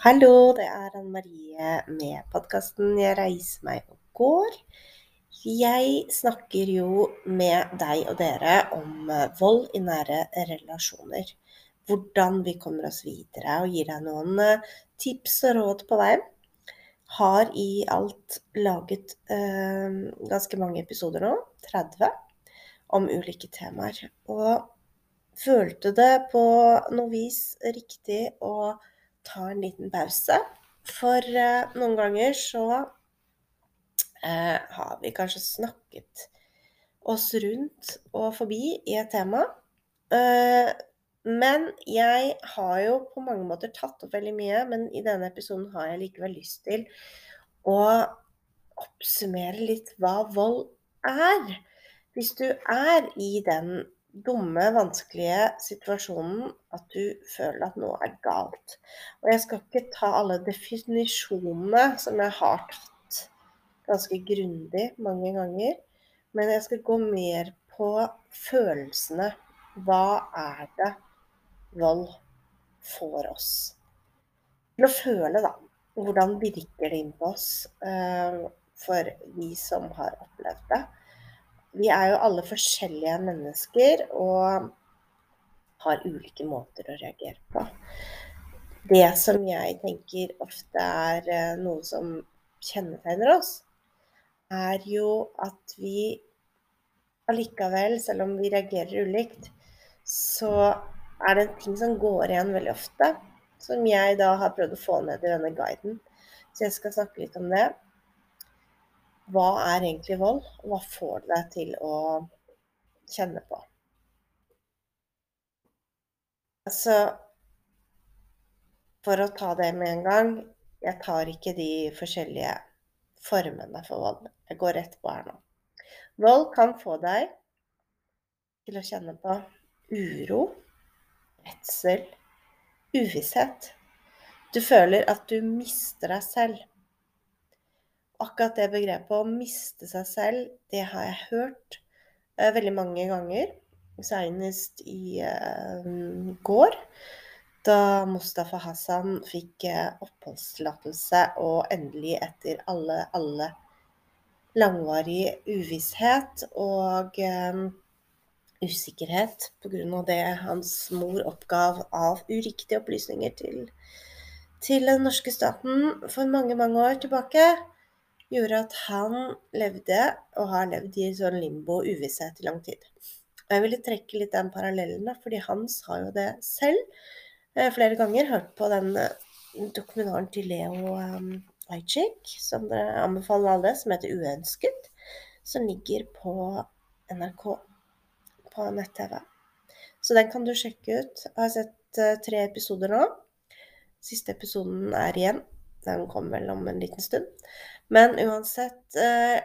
Hallo, det er Anne Marie med podkasten 'Jeg reiser meg og går'. Jeg snakker jo med deg og dere om eh, vold i nære relasjoner. Hvordan vi kommer oss videre, og gir deg noen eh, tips og råd på veien. Har i alt laget eh, ganske mange episoder nå, 30, om ulike temaer. Og følte det på noe vis riktig å ta en liten pause. For eh, noen ganger så eh, har vi kanskje snakket oss rundt og forbi i et tema. Eh, men jeg har jo på mange måter tatt opp veldig mye, men i denne episoden har jeg likevel lyst til å oppsummere litt hva vold er. Hvis du er i den dumme, vanskelige situasjonen at du føler at noe er galt. Og jeg skal ikke ta alle definisjonene som jeg har tatt ganske grundig mange ganger, men jeg skal gå mer på følelsene. Hva er det vold får oss til å føle, da? Hvordan virker det inn på oss uh, for vi som har opplevd det? Vi er jo alle forskjellige mennesker og har ulike måter å reagere på. Det som jeg tenker ofte er eh, noe som kjennetegner oss, er jo at vi allikevel, selv om vi reagerer ulikt, så er det en ting som går igjen veldig ofte, som jeg da har prøvd å få ned i denne guiden. Så jeg skal snakke litt om det hva er egentlig vold? og Hva får det deg til å kjenne på? Altså For å ta det med en gang Jeg tar ikke de forskjellige formene for vold. Jeg går rett på her nå. Vold kan få deg til å kjenne på uro, redsel, uvisshet. Du føler at du mister deg selv akkurat det begrepet å miste seg selv, det har jeg hørt uh, veldig mange ganger. Senest i uh, går, da Mustafa Hassan fikk uh, oppholdstillatelse og endelig, etter alle, alle langvarig uvisshet og usikkerhet pga. det hans mor oppgav av uriktige opplysninger til, til den norske staten for mange, mange år tilbake, gjorde at han levde, og har levd, i sånn limbo og uvisshet i lang tid. Og jeg ville trekke litt den parallellen, da, fordi han sa jo det selv eh, flere ganger. Hørt på den eh, dokumentaren til Leo um, som dere anbefaler alle, som heter 'Uønsket', som ligger på NRK på nett-TV. Så den kan du sjekke ut. Jeg har sett uh, tre episoder nå. Siste episoden er igjen. Den kommer vel om en liten stund. Men uansett eh,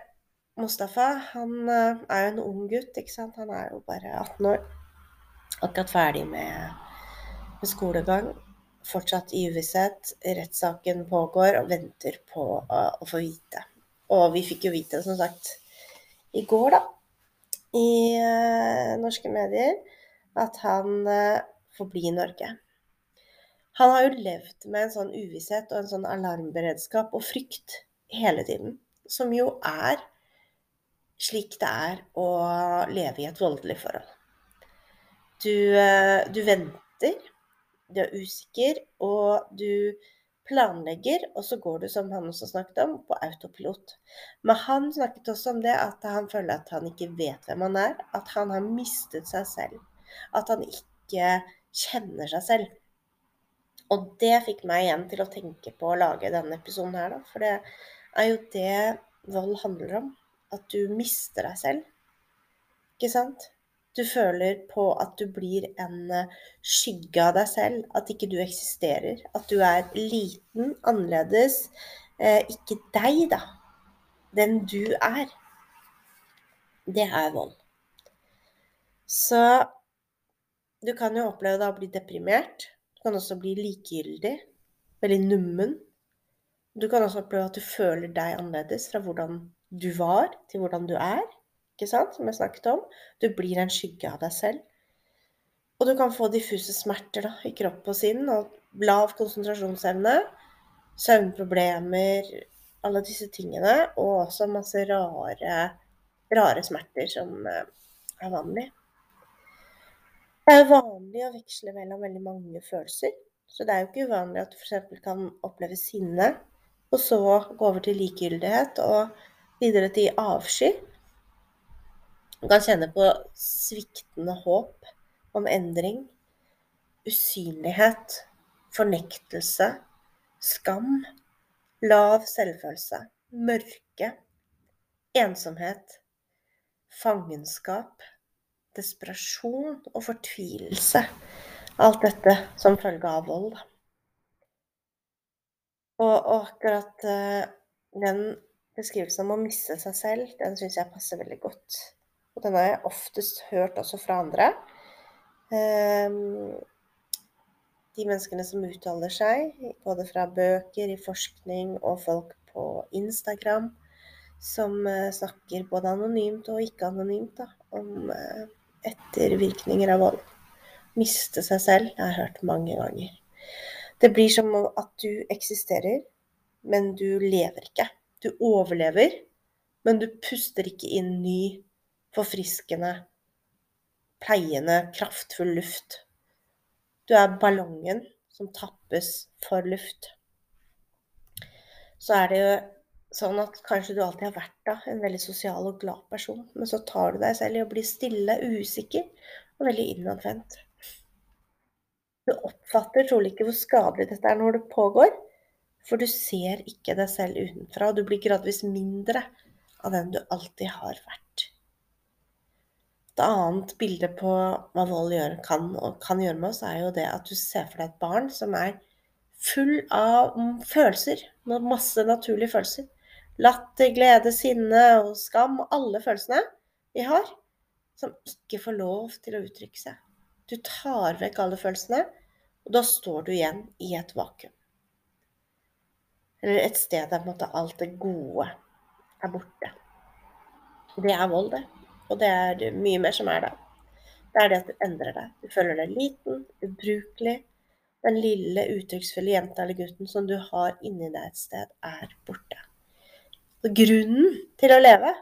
Mustafa han eh, er jo en ung gutt, ikke sant. Han er jo bare 18 år. Akkurat ferdig med, med skolegang. Fortsatt i uvisshet. Rettssaken pågår og venter på uh, å få vite. Og vi fikk jo vite, som sagt, i går, da, i uh, norske medier, at han uh, får bli i Norge. Han har jo levd med en sånn uvisshet og en sånn alarmberedskap og frykt hele tiden. Som jo er slik det er å leve i et voldelig forhold. Du, eh, du venter, du er usikker, og du planlegger, og så går du, som han også snakket om, på autopilot. Men han snakket også om det at han føler at han ikke vet hvem han er. At han har mistet seg selv. At han ikke kjenner seg selv. Og det fikk meg igjen til å tenke på å lage denne episoden her, da. For det er jo det vold handler om. At du mister deg selv. Ikke sant? Du føler på at du blir en eh, skygge av deg selv. At ikke du eksisterer. At du er liten, annerledes. Eh, ikke deg, da. Den du er. Det er vold. Så du kan jo oppleve da å bli deprimert Du kan også bli likegyldig, veldig nummen. Du kan også oppleve at du føler deg annerledes fra hvordan du var, til hvordan du er. Ikke sant? Som jeg snakket om. Du blir en skygge av deg selv. Og du kan få diffuse smerter da, i kropp og sinn, og lav konsentrasjonsevne. søvnproblemer, alle disse tingene, og også masse rare, rare smerter som eh, er vanlig. Det er vanlig å veksle mellom veldig mange følelser. Så det er jo ikke uvanlig at du f.eks. kan oppleve sinne, og så gå over til likegyldighet og videre til avsky. Du kan kjenne på sviktende håp om endring, usynlighet, fornektelse, skam, lav selvfølelse, mørke, ensomhet, fangenskap, desperasjon og fortvilelse. Alt dette som følge av vold. Og, og akkurat uh, den beskrivelsen om å miste seg selv, den syns jeg passer veldig godt. Og den har jeg oftest hørt også fra andre. Um, de menneskene som uttaler seg, både fra bøker, i forskning og folk på Instagram, som uh, snakker både anonymt og ikke anonymt da, om uh, ettervirkninger av vold miste seg selv. Det har jeg hørt mange ganger. Det blir som at du eksisterer, men du lever ikke. Du overlever, men du puster ikke inn ny, forfriskende, pleiende, kraftfull luft. Du er ballongen som tappes for luft. Så er det jo sånn at kanskje du alltid har vært da, en veldig sosial og glad person, men så tar du deg selv i å bli stille, usikker og veldig innadvendt. Du oppfatter trolig ikke hvor skadelig dette er når det pågår, for du ser ikke deg selv utenfra, og du blir gradvis mindre av den du alltid har vært. Et annet bilde på hva vold gjør, kan, kan, gjøre med oss, er jo det at du ser for deg et barn som er full av følelser. Masse naturlige følelser. Latter, glede, sinne og skam. Alle følelsene vi har, som ikke får lov til å uttrykke seg. Du tar vekk alle følelsene, og da står du igjen i et vakuum. Eller et sted der på en måte alt det gode er borte. Det er vold, det. Og det er mye mer som er det. Det er det at du endrer deg. Du føler deg liten, ubrukelig. Den lille, uttrykksfulle jenta eller gutten som du har inni deg et sted, er borte. Og grunnen til å leve,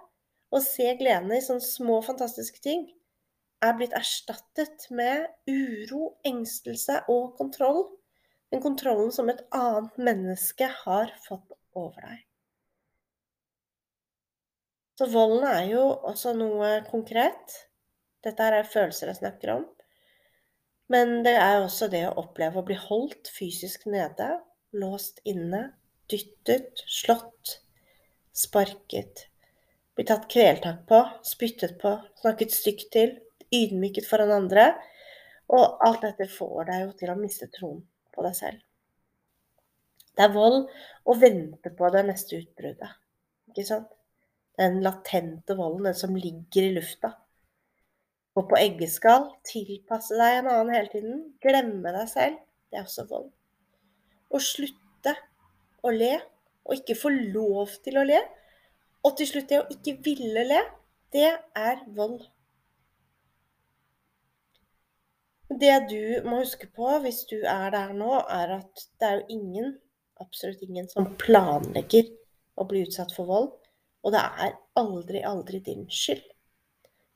og se gledene i sånne små, fantastiske ting, er blitt erstattet med uro, engstelse og kontroll. Den kontrollen som et annet menneske har fått over deg. Så volden er jo også noe konkret. Dette er følelser jeg snakker om. Men det er også det å oppleve å bli holdt fysisk nede, låst inne, dyttet, slått, sparket, bli tatt kveltak på, spyttet på, snakket stygt til, ydmyket foran andre. Og alt dette får deg jo til å miste troen på deg selv. Det er vold å vente på det neste utbruddet. Ikke sant? Den latente volden, den som ligger i lufta. Gå på eggeskall, tilpasse deg en annen hele tiden, glemme deg selv. Det er også vold. Å slutte å le, og ikke få lov til å le, og til slutt det å ikke ville le, det er vold. Det du må huske på hvis du er der nå, er at det er jo ingen, absolutt ingen, som planlegger å bli utsatt for vold. Og det er aldri, aldri din skyld.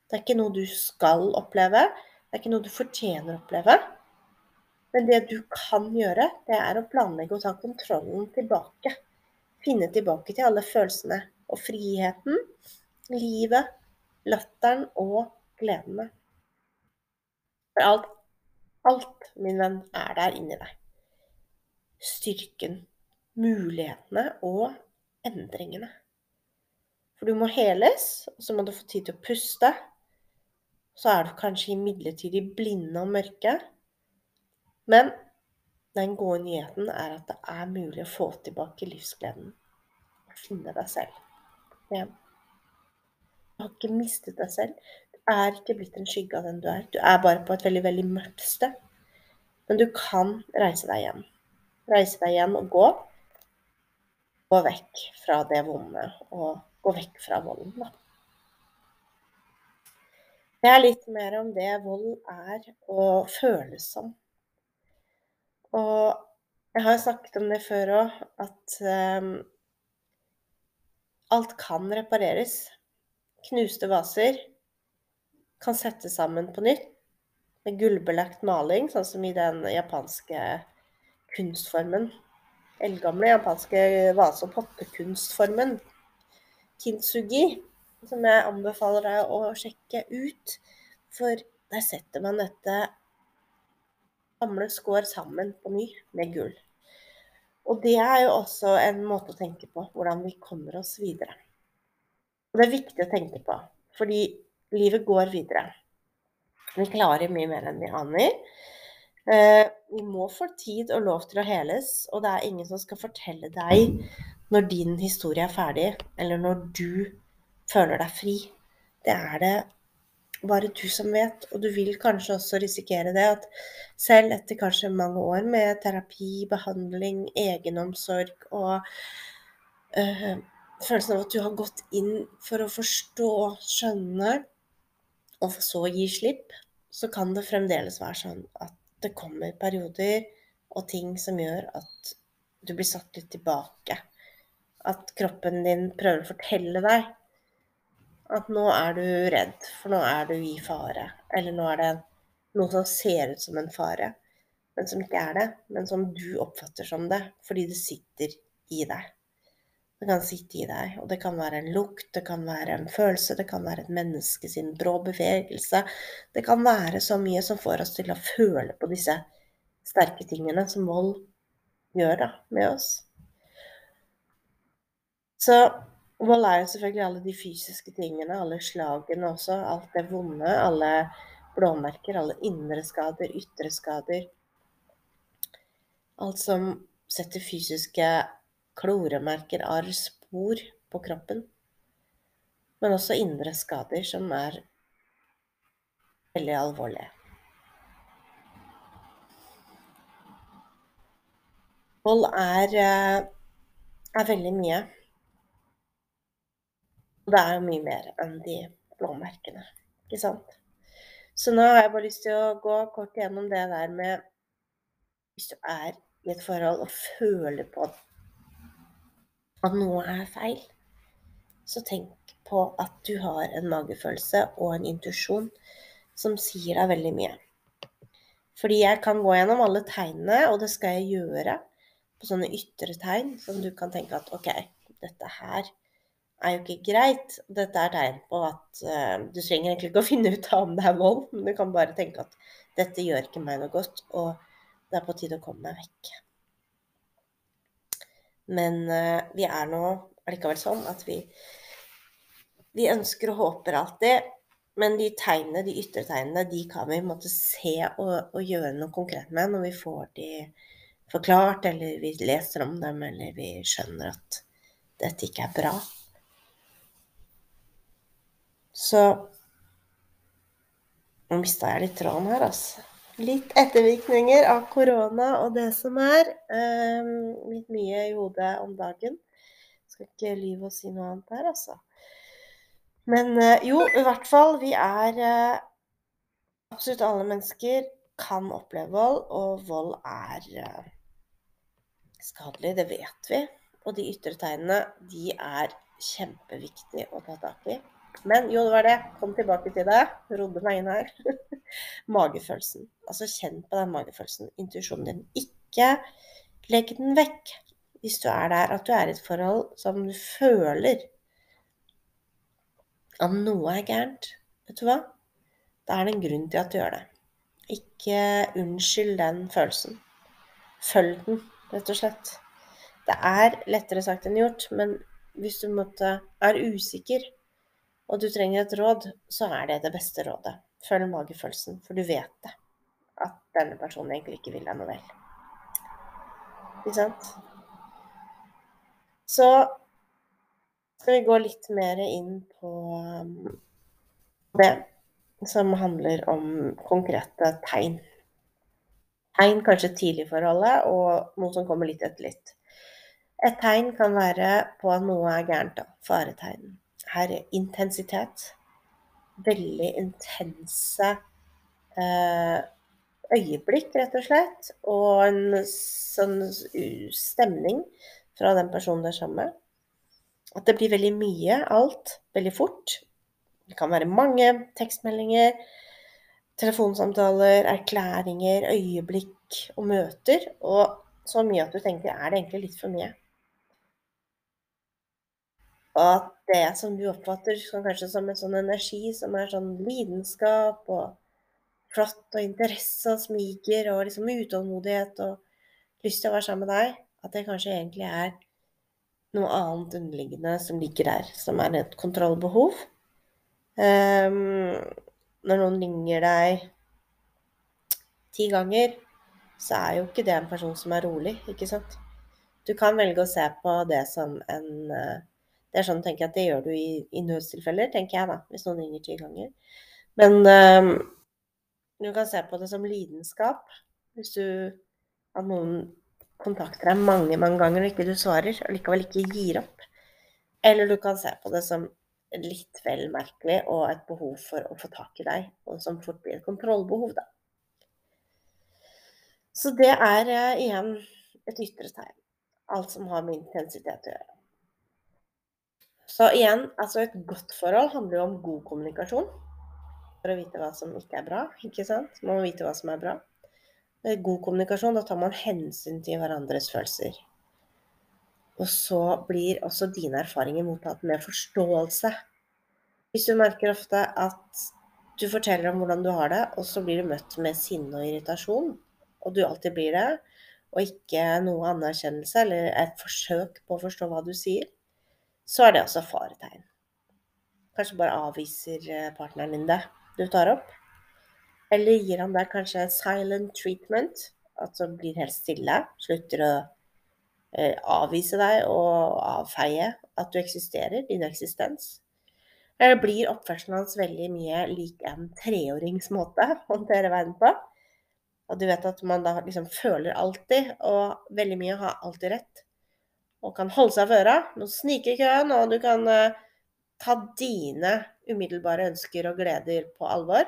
Det er ikke noe du skal oppleve. Det er ikke noe du fortjener å oppleve. Men det du kan gjøre, det er å planlegge å ta kontrollen tilbake. Finne tilbake til alle følelsene og friheten, livet, latteren og gledene. For alt Alt, min venn, er der inni deg. Styrken, mulighetene og endringene. For du må heles, og så må du få tid til å puste. Så er du kanskje midlertidig blinde og mørke. Men den gode nyheten er at det er mulig å få tilbake livsgleden. Finne deg selv igjen. Du har ikke mistet deg selv er ikke blitt en skygge av den du er. Du er bare på et veldig, veldig mørkt sted. Men du kan reise deg igjen. Reise deg igjen og gå. Gå vekk fra det vonde, og gå vekk fra volden, da. Det er litt mer om det vold er og føles som. Og Jeg har snakket om det før òg, at um, alt kan repareres. Knuste vaser kan settes sammen på nytt med gullbelagt maling, sånn som i den japanske kunstformen. Eldgamle japanske vase- og pottekunstformen. Kintsugi, som jeg anbefaler deg å sjekke ut. For der setter man dette gamle skår sammen på ny med gull. Og det er jo også en måte å tenke på, hvordan vi kommer oss videre. Og det er viktig å tenke på, fordi livet går videre. Vi klarer mye mer enn vi aner. Eh, vi må få tid og lov til å heles, og det er ingen som skal fortelle deg når din historie er ferdig, eller når du føler deg fri. Det er det bare du som vet, og du vil kanskje også risikere det at selv etter kanskje mange år med terapi, behandling, egenomsorg og øh, følelsen av at du har gått inn for å forstå, skjønne, og så gi slipp, så kan det fremdeles være sånn at det kommer perioder og ting som gjør at du blir satt litt tilbake. At kroppen din prøver å fortelle deg at nå er du redd, for nå er du i fare. Eller nå er det noe som ser ut som en fare, men som ikke er det. Men som du oppfatter som det, fordi det sitter i deg. Det kan sitte i deg, og det kan være en lukt, det kan være en følelse, det kan være et menneske sin brå bevegelse. Det kan være så mye som får oss til å føle på disse sterke tingene som vold gjør da, med oss. Så Vold er jo selvfølgelig alle de fysiske tingene, alle slagene også. Alt det vonde, alle blåmerker, alle indre skader, ytre skader. Alt som setter fysiske kloremerker, arr, spor på kroppen. Men også indre skader som er veldig alvorlige. Vold er, eh, er veldig mye. Og det er jo mye mer enn de blåmerkene, ikke sant. Så nå har jeg bare lyst til å gå kort gjennom det der med Hvis du er i et forhold og føler på at noe er feil, så tenk på at du har en magefølelse og en intuisjon som sier deg veldig mye. Fordi jeg kan gå gjennom alle tegnene, og det skal jeg gjøre på sånne ytre tegn som du kan tenke at OK, dette her er jo ikke greit. Dette er tegn på at uh, du trenger egentlig ikke å finne ut av om det er vold, men du kan bare tenke at dette gjør ikke meg noe godt, og det er på tide å komme meg vekk. Men uh, vi er nå allikevel sånn at vi, vi ønsker og håper alltid. Men de tegnene, de ytre tegnene, de kan vi måtte se og, og, gjøre noe konkret med når vi får de forklart, eller vi leser om dem, eller vi skjønner at dette ikke er bra. Så Nå mista jeg litt tråden her, altså. Litt ettervirkninger av korona og det som er. Eh, litt mye i hodet om dagen. Skal ikke lyve og si noe annet her, altså. Men eh, jo, i hvert fall. Vi er eh, Absolutt alle mennesker kan oppleve vold, og vold er uh, skadelig. Det vet vi. Og de ytre tegnene, de er kjempeviktige å ta tak i. Men jo, det var det. Kom tilbake til det. Rodde meg inn her. magefølelsen. Altså kjenn på den magefølelsen. Intuisjonen din. Ikke legg den vekk hvis du er der at du er i et forhold som du føler at noe er gærent. Vet du hva? Da er det en grunn til at du gjør det. Ikke unnskyld den følelsen. Følg den, rett og slett. Det er lettere sagt enn gjort, men hvis du måtte, er usikker og du trenger et råd, så er det det beste rådet. Følg magefølelsen, for du vet det. At denne personen egentlig ikke vil deg noe vel. Ikke sant? Så skal vi gå litt mer inn på um, det som handler om konkrete tegn. Tegn kanskje tidlig i forholdet, og noe som kommer litt etter litt. Et tegn kan være på at noe er gærent, da. Faretegn er intensitet. Veldig intense eh, øyeblikk, rett og slett, og en sånn stemning fra den personen du er sammen med. At det blir veldig mye, alt, veldig fort. Det kan være mange tekstmeldinger, telefonsamtaler, erklæringer, øyeblikk og møter. Og så mye at du tenker er det egentlig litt for mye? Og at det som du oppfatter som kanskje som en sånn energi som er sånn lidenskap og flott og interesse og smiger og liksom utålmodighet og lyst til å være sammen med deg, at det kanskje egentlig er noe annet underliggende som ligger der, som er et kontrollbehov. Um, når noen ringer deg ti ganger, så er jo ikke det en person som er rolig, ikke sant? Du kan velge å se på det som en uh, det er sånn tenker jeg at det gjør du i, i nødstilfeller, tenker jeg da, hvis noen ringer ti ganger. Men øh, du kan se på det som lidenskap. Hvis du at noen kontakter deg mange, mange ganger og ikke du svarer, og likevel ikke gir opp. Eller du kan se på det som litt vel merkelig og et behov for å få tak i deg, og som fort blir et kontrollbehov, da. Så det er uh, igjen et ytre tegn. Alt som har med intensitet å gjøre. Så igjen, altså et godt forhold handler jo om god kommunikasjon. For å vite hva som ikke er bra, ikke sant. Man må vite hva som er bra. Med god kommunikasjon, da tar man hensyn til hverandres følelser. Og så blir også dine erfaringer mottatt med forståelse. Hvis du merker ofte at du forteller om hvordan du har det, og så blir du møtt med sinne og irritasjon, og du alltid blir det, og ikke noe anerkjennelse eller et forsøk på å forstå hva du sier, så er det også faretegn. Kanskje bare avviser eh, partneren din det du tar opp. Eller gir han deg kanskje silent treatment, altså blir helt stille, slutter å eh, avvise deg og avfeie at du eksisterer, din eksistens. Eller blir oppførselen hans veldig mye lik en treåringsmåte å håndtere verden på. Og du vet at man da liksom føler alltid, og veldig mye har alltid rett og kan holde seg for øra. Noen sniker i køen, og du kan uh, ta dine umiddelbare ønsker og gleder på alvor.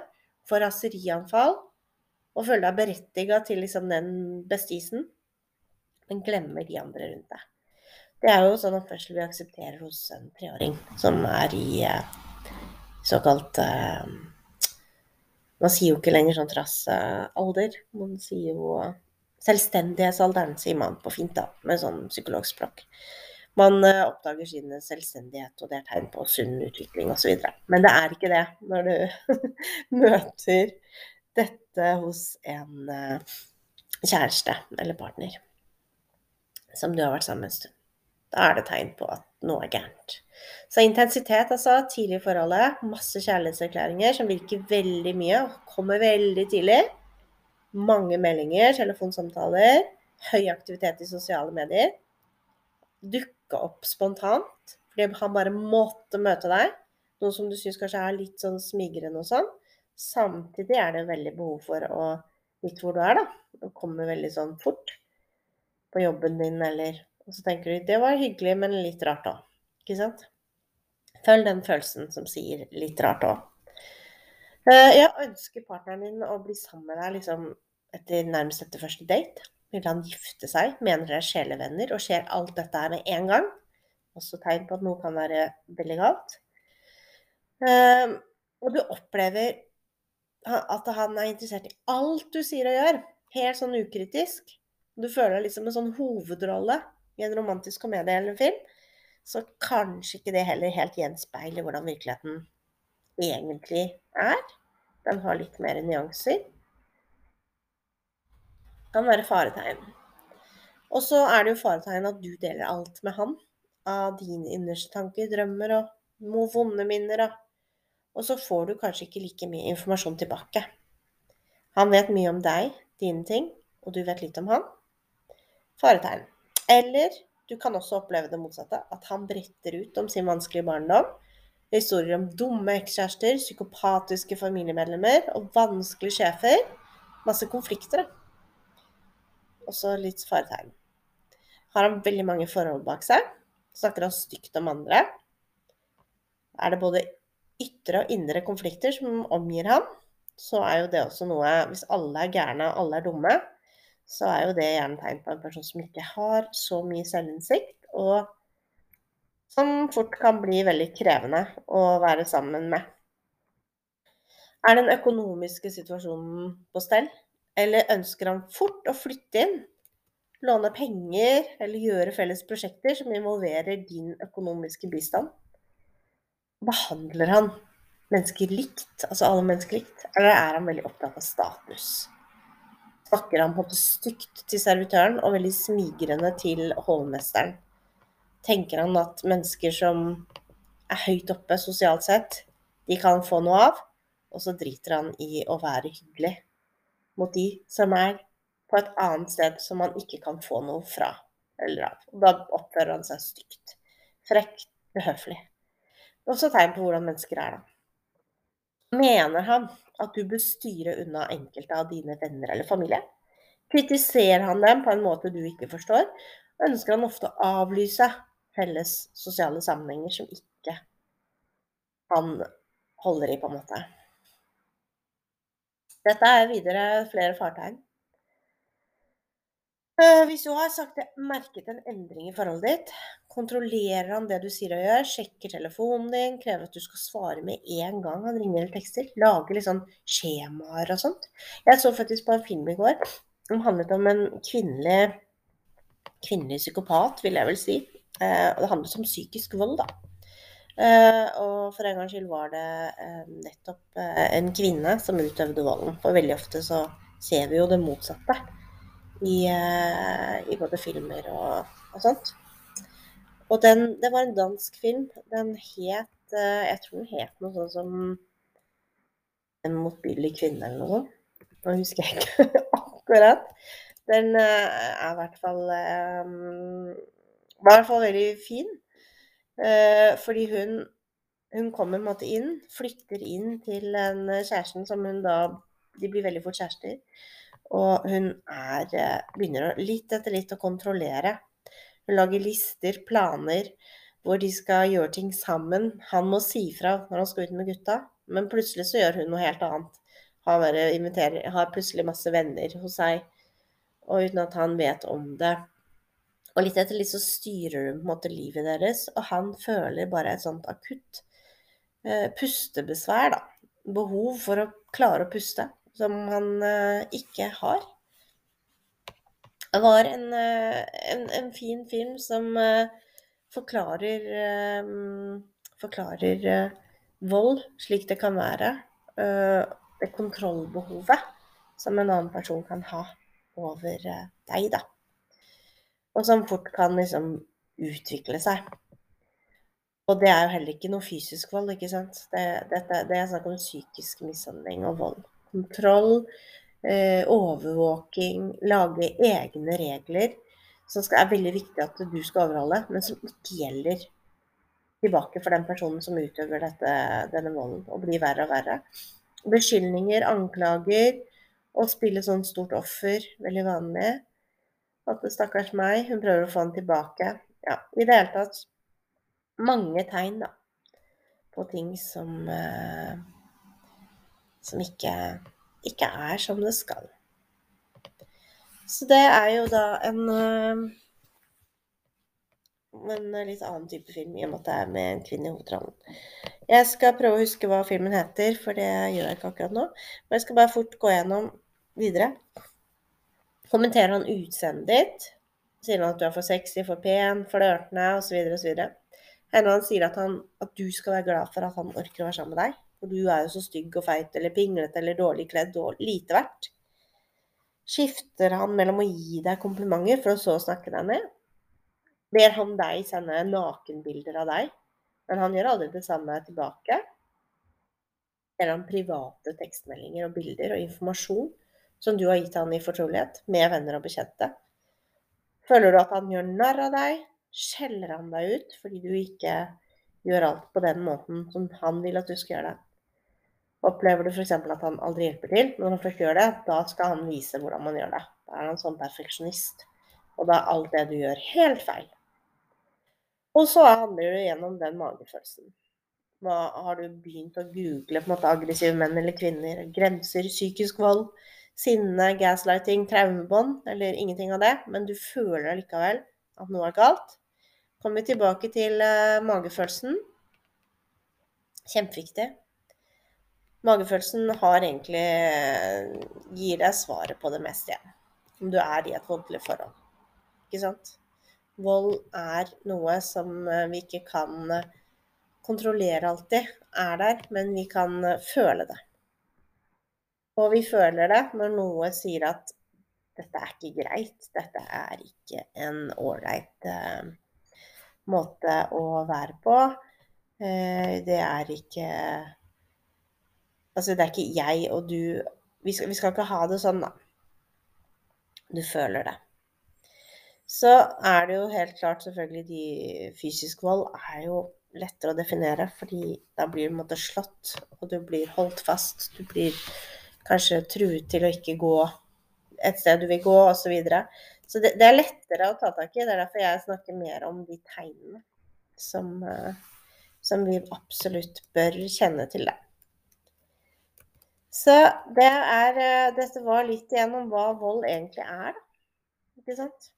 Få raserianfall og føle deg berettiga til liksom den bestisen, men glemmer de andre rundt deg. Det er jo sånn oppførsel vi aksepterer hos en treåring som er i uh, såkalt uh, Man sier jo ikke lenger sånn trassalder. Man sier jo Selvstendighetsalderen, sier man på fint, da, med sånn psykologspråk. Man uh, oppdager sin selvstendighet, og det er tegn på sunn utvikling osv. Men det er ikke det når du møter dette hos en uh, kjæreste eller partner som du har vært sammen en stund. Da er det tegn på at noe er gærent. Så intensitet, altså. Tidlig i forholdet. Masse kjærlighetserklæringer som virker veldig mye og kommer veldig tidlig mange meldinger, telefonsamtaler, høy aktivitet i sosiale medier. Dukke opp spontant fordi han bare måtte møte deg. Noe som du syns kanskje er litt sånn smigrende og sånn. Samtidig er det veldig behov for å vite hvor du er, da. Og komme veldig sånn fort på jobben din, eller Og så tenker du det var hyggelig, men litt rart òg. Ikke sant? Følg den følelsen som sier litt rart òg. Eh, jeg ønsker partneren din å bli sammen med deg liksom, etter nærmest etter første date. Vil han gifte seg? Mener dere er sjelevenner? Og skjer alt dette her med en gang? Også tegn på at noe kan være veldig galt. Uh, og du opplever at han er interessert i alt du sier og gjør. Helt sånn ukritisk. Du føler deg liksom en sånn hovedrolle i en romantisk komedie eller en film. Så kanskje ikke det heller helt gjenspeiler hvordan virkeligheten egentlig er. Den har litt mer nyanser. Kan være faretegn. Og så er det jo faretegn at du deler alt med han. Av dine innerste tanker, drømmer og vonde minner. Og så får du kanskje ikke like mye informasjon tilbake. Han vet mye om deg, dine ting, og du vet litt om han. Faretegn. Eller du kan også oppleve det motsatte. At han bretter ut om sin vanskelige barndom Historier om dumme ekskjærester, psykopatiske familiemedlemmer og vanskelige sjefer. Masse konflikter, da. Også litt faretegn. Har han veldig mange forhold bak seg? Snakker han stygt om andre? Er det både ytre og indre konflikter som omgir ham? så er jo det også noe Hvis alle er gærne og alle er dumme, så er jo det gjerne tegn på en person som ikke har så mye selvinnsikt, og som fort kan bli veldig krevende å være sammen med. Er den økonomiske situasjonen på stell? Eller ønsker han fort å flytte inn, låne penger eller gjøre felles prosjekter som involverer din økonomiske bistand? Behandler han mennesker likt, altså alle mennesker likt, eller er han veldig opptatt av status? Snakker han på stygt til servitøren og veldig smigrende til hovmesteren? Tenker han at mennesker som er høyt oppe sosialt sett, de kan få noe av? og så driter han i å være hyggelig mot de som er på et annet sted som han ikke kan få noe fra eller av. Og da oppfører han seg stygt. Frekk, uhøflig. Også tegn på hvordan mennesker er, da. Mener han at du bør styre unna enkelte av dine venner eller familie? Kritiserer han dem på en måte du ikke forstår? Ønsker han ofte å avlyse felles sosiale sammenhenger som ikke han holder i, på en måte? Dette er videre flere fartegn. Eh, hvis du har sagt, merket en endring i forholdet ditt, kontrollerer han det du sier og gjør, sjekker telefonen din, krever at du skal svare med en gang han ringer eller tekster, lager litt sånn skjemaer og sånt. Jeg så faktisk på en film i går som handlet om en kvinnelig, kvinnelig psykopat, vil jeg vel si. Eh, og det handlet om psykisk vold, da. Uh, og for en gangs skyld var det uh, nettopp en kvinne som utøvde volden. For veldig ofte så ser vi jo det motsatte i, i både filmer og, og, sånt. Og den, det var en dansk film. Den het Jeg tror den het noe sånt som En motbydelig kvinne eller noe sånt. Nå husker jeg ikke akkurat. Den er i hvert fall um, Var i hvert fall veldig fin. Eh, fordi hun, hun kommer på en måte inn, flytter inn til en kjæresten som hun da De blir veldig fort kjærester. Og hun er, eh, begynner litt etter litt å kontrollere. Hun lager lister, planer, hvor de skal gjøre ting sammen. Han må si fra når han skal ut med gutta, men plutselig så gjør hun noe helt annet. Har, har plutselig masse venner hos seg, og uten at han vet om det. Og litt etter litt så styrer hun på en måte livet deres, og han føler bare et sånt akutt eh, pustebesvær, da. Behov for å klare å puste, som han eh, ikke har. Det var en, eh, en, en fin film som eh, forklarer eh, Forklarer vold slik det kan være. det kontrollbehovet som en annen person kan ha over deg, da og som fort kan liksom utvikle seg. Og det er jo heller ikke noe fysisk vold, ikke sant. Det, dette, det er snakk om psykisk mishandling og vold. Kontroll, eh, overvåking, lage egne regler som skal, er veldig viktig at du skal overholde, men som ikke gjelder tilbake for den personen som utøver dette, denne volden, og blir verre og verre. Beskyldninger, anklager, og spille sånn stort offer, veldig vanlig. At stakkars meg, hun prøver å få han tilbake. Ja, i det hele tatt mange tegn, da, på ting som eh, som ikke, ikke er som det skal. Så det er jo da en eh, en litt annen type film, i og med at det er med en kvinne i hovedrollen. Jeg skal prøve å huske hva filmen heter, for det gjør jeg ikke akkurat nå. Men jeg skal bare fort gå gjennom videre. Kommenterer han utseendet ditt? Sier han at du er for sexy, for pen, flørtende osv. osv. Hender han sier at, han, at du skal være glad for at han orker å være sammen med deg? For du er jo så stygg og feit eller pinglete eller dårlig kledd og lite verdt. Skifter han mellom å gi deg komplimenter for å så snakke deg ned? Ber han deg sende nakenbilder av deg, men han gjør aldri det samme tilbake? Eller han private tekstmeldinger og bilder og informasjon som du har gitt han i fortrolighet med venner og bekjente? Føler du at han gjør narr av deg? Skjeller han deg ut fordi du ikke gjør alt på den måten som han vil at du skal gjøre det? Opplever du f.eks. at han aldri hjelper til? Når han først gjør det, da skal han vise hvordan man gjør det. Da er han sånn perfeksjonist. Og da er alt det du gjør, helt feil. Og så handler det gjennom den magefølelsen. Hva, har du begynt å google på en måte aggressive menn eller kvinner? Grenser, psykisk vold, sinne, gaslighting, traumebånd? Eller ingenting av det, men du føler likevel at noe er galt. Kommer vi tilbake til uh, magefølelsen. Kjempeviktig. Magefølelsen har egentlig gir deg svaret på det meste igjen. Om du er i et voldelig forhold. Ikke sant? Vold er noe som eh, vi ikke kan eh, kontrollere alltid er der, men vi kan eh, føle det. Og vi føler det når noe sier at dette er ikke greit, dette er ikke en ålreit uh, måte å være på. Uh, det er ikke Altså, det er ikke jeg og du vi skal, vi skal ikke ha det sånn, da. Du føler det. Så er det jo helt klart selvfølgelig de Fysisk vold er jo lettere å definere, fordi da blir du måte slått, og du blir holdt fast. Du blir kanskje truet til å ikke gå et sted du vil gå, osv. Så, videre. så det, det, er lettere å ta tak i. Det er derfor jeg snakker mer om de tegnene som, eh, som vi absolutt bør kjenne til. det. Så det er eh, Dette var litt igjen om hva vold egentlig er. Ikke sant?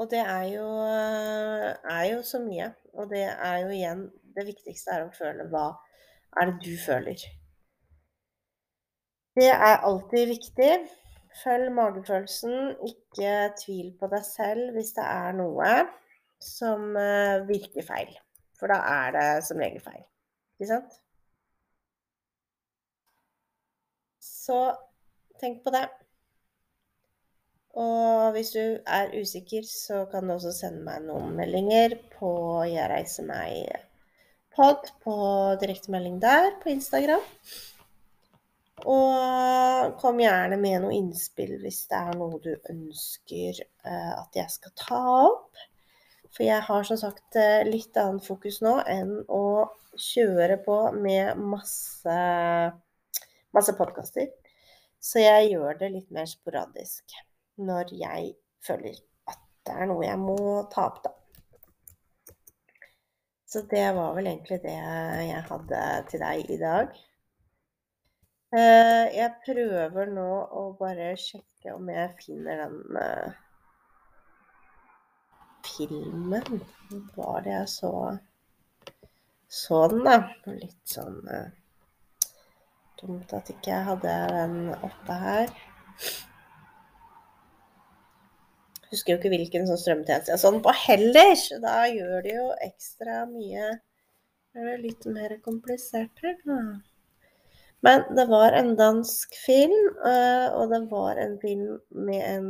Og det er jo, er jo, så mye. Og det er jo igjen Det viktigste er å føle hva er det du føler. Det er alltid viktig. Følg magefølelsen. Ikke tvil på deg selv hvis det er noe som eh, virker feil. For da er det som regel feil. Ikke sant? Så tenk på det. Og hvis du er usikker, så kan du også sende meg noen meldinger på Jeg reiser meg pod på direktemelding der på Instagram. Og kom gjerne med noe innspill hvis det er noe du ønsker uh, at jeg skal ta opp. For jeg har som sagt eh, litt annet fokus nå enn å kjøre på med masse, masse podkaster. Så jeg gjør det litt mer sporadisk når jeg føler at det er noe jeg må ta opp, da. Så det var vel egentlig det jeg hadde til deg i dag. Eh, jeg prøver nå å bare sjekke om jeg finner den uh, filmen. Var det jeg så Så den, da. Litt sånn uh, dumt at ikke jeg hadde den oppe her. Husker jo ikke hvilken sånn strømtjeneste jeg sånn på heller. Da gjør det jo ekstra mye Det er litt mer komplisert her, da. Men det var en dansk film, eh, og det var en film med en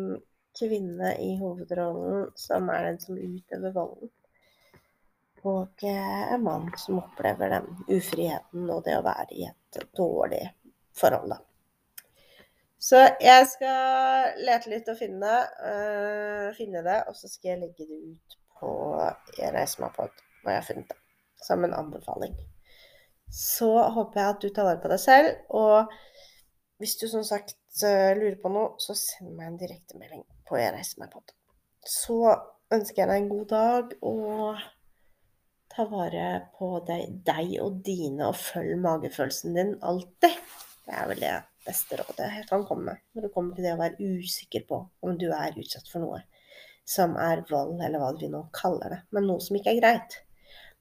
kvinne i hovedrollen som er den som utøver volden. Og en mann som opplever den ufriheten og det å være i et dårlig forhold, da. Så jeg skal lete litt og finne, uh, finne det, og så skal jeg legge det ut på Jeg reiser meg hva jeg har funnet det, som en anbefaling. Så håper jeg at du tar vare på deg selv. Og hvis du som sagt uh, lurer på noe, så send meg en direktemelding på Jeg reiser. Så ønsker jeg deg en god dag, og ta vare på deg, deg og dine, og følg magefølelsen din alltid. Det er vel det beste rådet jeg kan komme med når det kommer til det å være usikker på om du er utsatt for noe som er vold, eller hva vi nå kaller det, men noe som ikke er greit.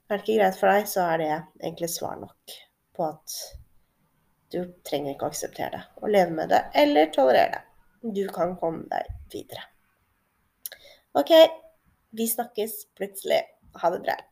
Er det ikke greit for deg, så er det egentlig svar nok på at du trenger ikke å akseptere det og leve med det eller tolerere det. Du kan komme deg videre. OK, vi snakkes plutselig. Ha det bra.